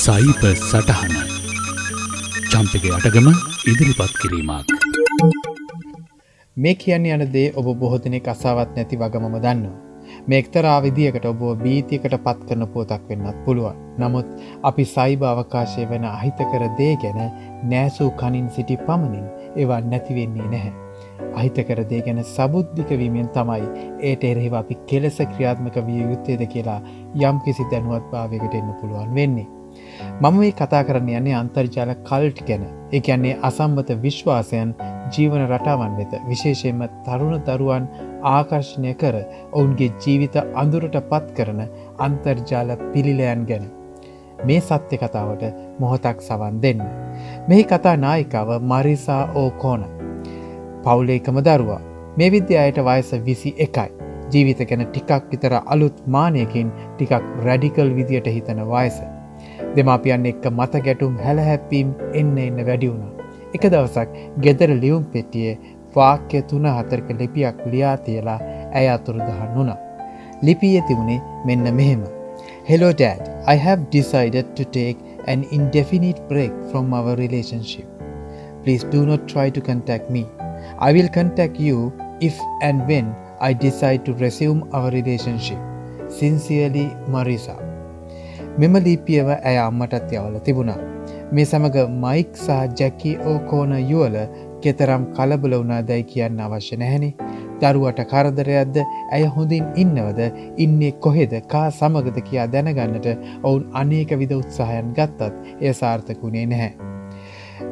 සයිප සටහන චම්පක අටගම ඉදිරිපත් කිරීමක් මේ කියන්න යන දේ ඔබ බොහෝදනෙක් අසාවත් නැති වගමම දන්නවා. මේ එක්තරා විදිකට ඔබ බීතියකට පත් කරන පෝතක් වෙන්නත් පුළුවන්. නමුත් අපි සයිබ අවකාශය වෙන අහිතකර දේ ගැන නෑසූ කනින් සිටි පමණින් ඒවා නැතිවෙන්නේ නැහැ. අහිතකර දේ ගැන සබුද්ධිකවීමෙන් තමයි ඒට එරෙහිව අපි කෙලෙස ක්‍රියාත්මක විය යුත්තේද කියලා යම් කිසි දැනුවත් භාවයකට එන්න පුළුවන් වෙන්නේ. මම මේ කතා කරන්න යන්නේ අන්තර්ජාල කල්ට් ගැන ඒ කියන්නේ අසම්බත විශ්වාසයන් ජීවන රටාවන් වෙත විශේෂයෙන්ම තරුණ දරුවන් ආකර්ශණය කර ඔවුන්ගේ ජීවිත අඳුරට පත් කරන අන්තර්ජාල පිළිලයන් ගැන. මේ සත්‍ය කතාවට මොහොතක් සවන් දෙන්න. මෙහි කතා නායිකාව මරිසා ඕකෝන. පවුලේකම දරුවා මේ විද්‍යායට වයස විසි එකයි. ජීවිත ගැන ටිකක් විතර අලුත් මානයකින් ටිකක් රැඩිකල් විදියට හිතන වයස. දෙමාපියන් එක්ක මත ගැටුම් හැලහැප්පීම් එන්න එන්න වැඩි වුණා. එක දවසක් ගෙදර ලියුම් පෙටියේ වාක්‍ය තුන හතරක ලිපියක් ලියා තියලා ඇය අතුරුදහන් වුණා. ලිපිය තිබුණේ මෙන්න මෙහෙම. Hello dad, I have decided to take an indefinite break from our relationship. Please do not try to contact me. I will contact you if and when I decide to resume our relationship. Sincerely, Marisa. මෙම ලිපියව ඇය අම්මටත් යවල තිබුණා. මේ සමඟ mic සහ ජැකි ඕකෝන යුවල කෙතරම් කලබල වුණා දැයි කියන්න අවශ්‍ය නැහැනි. දරුවට කරදරයක්ද ඇය හොඳින් ඉන්නවද ඉන්නේ කොහෙද කා සමගද කියා දැනගන්නට ඔවුන් අනේක විද උත්සාහයන් ගත්තත් එය සාර්ථකුණේ නැහැ.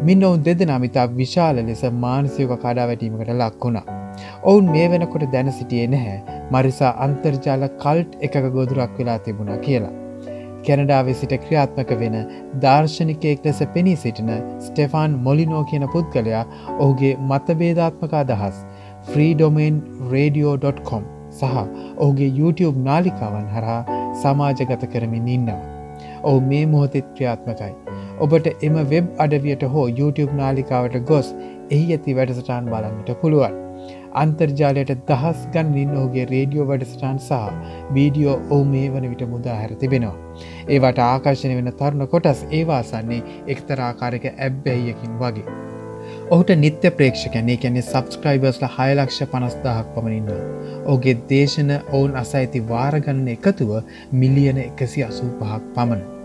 මින් ඔවුන් දෙදෙනමිතා විශාල ලෙස මානසියක කඩා වැටීමකට ලක් වුණා. ඔවුන් මේ වෙනකොට දැන සිටියේ නැහැ මරිසා අන්තර්ජාල කල්ට් එක ගොදුරක් වෙලා තිබුණා කියලා. කැනඩාව සිට ක්‍රියාත්මක වෙන දර්ශනිකයෙක් ලෙස පෙනී සිටින ස්ටෙෆාන් මොලිනෝ කියන පුද්ගලයා ඔහුගේ මතබේධාත්මක අදහස් ෆ්‍රීඩොමෙන් රඩියෝ.කොම් සහ ඔහුගේ YouTube නාලිකාවන් හරහා සමාජගත කරමින් ඉන්නවා. ඔහු මේ මොහොතෙත් ක්‍රියාත්මකයි. ඔබට එම වෙබ් අඩවියට හෝ YouTube නාලිකාවට ගොස් එහි ඇති වැඩසටාන් බලන්නට පුළුවන්. අන්තර්ජාලයට දහස් ගන්නින් ඔහුගේ රේඩියෝ වැඩසටාන් සහ වීඩියෝ ඔහු මේ වන විට මුදාහැර තිබෙනවා. ඒවට ආකර්ශණය වෙන තරුණ කොටස් ඒවාසන්නේ එක්තරාකාරක ඇබ්බැයියකින් වගේ. ඔහුට නිත්‍ය ප්‍රේක්ෂකැනේ කැනෙ සබස්ක්‍රයිබර්ස්ල හයලක්ෂ පනස්දාහක් පමණින්නවා. ඔහුගේ දේශන ඔවුන් අස ඇති වාරගන්න එකතුව මිලියන එකසි අසූ පහක් පමණ.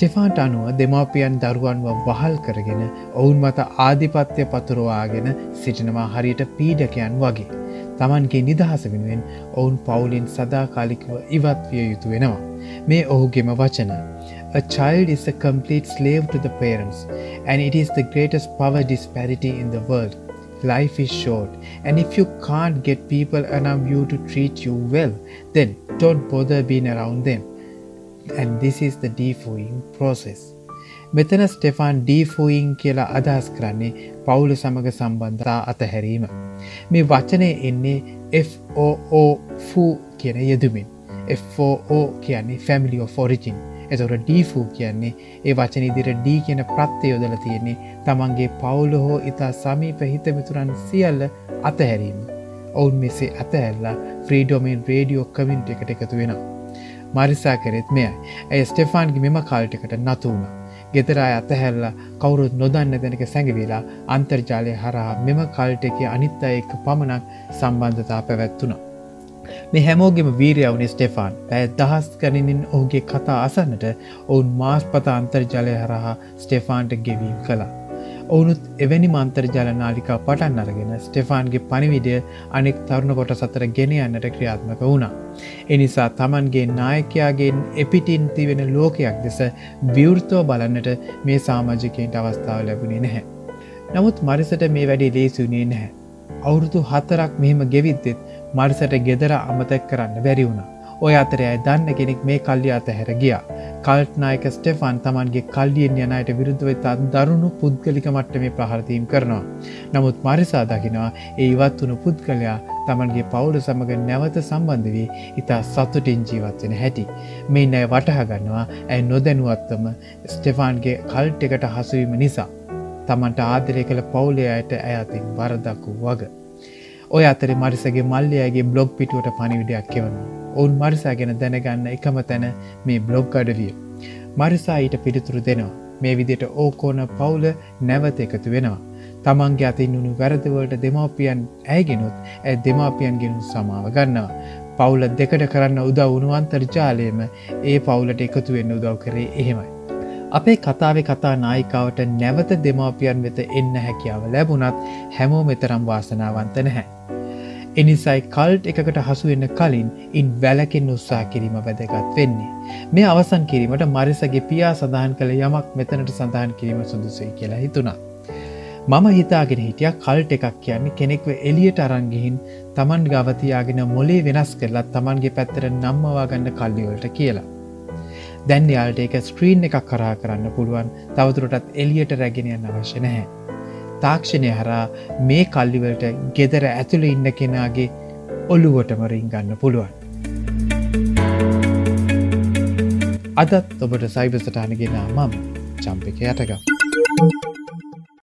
ස්ටෙෆාන්ට අනුව දෙමාපියන් දරුවන්ව වහල් කරගෙන ඔවුන් මත ආධිපත්‍යය පතුරවාගෙන සිටිනවා හරියට පීඩකයන් වගේ. තමන්ගේ නිදහස වෙනුවෙන් ඔවුන් පවුලින් සදාකාලිකව ඉවත් විය යුතු වෙනවා. මේ ඔහුගෙම වචන. A child is a complete slave to the parents, and it is the greatest power disparity in the world. Life is short, and if you can't get people around you to treat you well, then don't bother being around them. And this is the defoing process. මෙතන ස්ටෙෆාන් ඩීෆෝයින් කියලා අදහස් කරන්නේ පවුල සමඟ සම්බන්ධතා අතහැරීම. මේ වචනය එන්නේ FOO ෆූ කියන යෙදුමින්. FOO කියන්නේ ෆැමිලි ෆෝරිජින්. එතොට ඩීෆූ කියන්නේ ඒ වචන ඉදිර ඩී කියන ප්‍රත්්‍ය යොදල තියෙන්නේ තමන්ගේ පවුල හෝ ඉතා සමීප හිතමිතුරන් සියල්ල අතහැරීම. ඔවුන් මෙසේ අතඇල්ලා ෆ්‍රීඩෝමෙන් රේඩියෝ කමින්ට එකට එකතු වෙනවා. මරිසා කරෙත් මෙයයි ඇය ස්ටෙෆාන්ගේ මෙම කාල්ටිකට නතුවුණ. ගෙදරා අතහැල්ල කවුරුත් නොදන්න දෙනක සැඟවෙලා අන්තර්ජාලය හරහා මෙම කල්ට එක අනිත් අය එක්ක පමණක් සම්බන්ධතා පැවැත්තුනා. මේ හැමෝගෙම වීරයවුනි ස්ටෙෆාන් පැය දහස් ගණනින් ඔහුගේ කතා අසන්නට ඔවුන් මාස් පත අන්තර්ජලය හරහා ස්ටෙෆාන්ට ගෙවීම් කලා. ඔවුනුත් එවැනි මන්තර්ජල නාලිකා පටන් අරගෙන ස්ටෙෆාන්ගේ පනිවිඩය අනෙක් තරුණ කොට සතර ගෙන යන්නට ක්‍රියාත්මක වුණා. එනිසා තමන්ගේ නායකයාගෙන් එපිටින් තිවෙන ලෝකයක් දෙස විවෘතව බලන්නට මේ සාමාජිකයට අවස්ථාව ලැබුණේ නැහැ. නමුත් මරිසට මේ වැඩි ලේසුනේ නැහැ. අවුරුදු හතරක් මෙහෙම ගෙවිද්දෙත් මරිසට ගෙදර අමතක් කරන්න බැරි වුණා. ඔය අතර අයි දන්න කෙනෙක් මේ කල්ලි අතහැර ගියා. කල්ට්නායක ස්ටෙෆන් තමන්ගේ කල්ලියෙන් යනයට විරුද්ධවෙත් දරුණු පුද්ගලික මට්ටමේ ප්‍රහරතීම් කරනවා. නමුත් මරිසා දකිනවා ඒ ඉවත් වුණු පුද්ගලයා තමන්ගේ පවුල සමඟ නැවත සම්බන්ධ වී ඉතා සතුටින් ජීවත්වෙන හැටි. මේ නෑ වටහගන්නවා ඇයි නොදැනුවත්තම ස්ටෙෆාන්ගේ කල්ට් එකට හසුවීම නිසා. තමන්ට ආදරය කළ පවුලයායට ඇයතින් වරදක්කු වග. ඔය අතරි මරිසගේ මල්ලයාගේ බ්ලොග් පිටුවට පනිවිඩයක් කෙවනවා. ඔවුන් මරිසා ගැන දැනගන්න එකම තැන මේ බ්ලොග් අඩවිය. මරිසා ඊට පිළිතුරු දෙනවා. මේ විදියට ඕකෝන පවුල නැවත එකතු වෙනවා. තමන්ගේ අතින් වුණු වැරදිවලට දෙමවපියන් ඇයගෙනුත් ඇ දෙමාපියන්ගෙනු සමාව ගන්නවා. පවුල දෙකට කරන්න උදව වුණු අන්තර්ජාලයම ඒ පවුලට එකතු වෙන්න උදව් කරේ එහෙමයි. අපේ කතාවේ කතා නායිකාවට නැවත දෙමාපියන් වෙත එන්න හැකියාව ලැබුණත් හැමෝ මෙතරම් වාසනාවන්ත නැහැ. එනිසයි කල්ට් එකකට හසුවෙන්න කලින් ඉන් වැලකින් උත්සා කිරීම වැදගත් වෙන්නේ. මේ අවසන් කිරීමට මරිසගේ පියා සඳහන් කළ යමක් මෙතනට සඳහන් කිරීම සුදුසුයි කියලා හිතුණා. මම හිතාගෙන හිටිය කල්ට එකක් කියන්නේ කෙනෙක්ව එලියට අරංගිහින් තමන් ගවතියාගෙන මොලේ වෙනස් කරලත් තමන්ගේ පැත්තර නම්මවා ගන්න කල්ලිවලට කියලා. දැන් යාල්ට එක ස්ක්‍රීන් එකක් කරා කරන්න පුළුවන් තවතුරටත් එලියට රැගෙනයන්න අවශ්‍ය නැහැ. තාක්ෂණය හරා මේ කල්ලිවලට ගෙදර ඇතුළ ඉන්න කෙනාගේ ඔල්ලුවටමරින් ගන්න පුළුවන්. අදත් ඔබට සයිබසටානගෙන මම චම්පික යටගම්.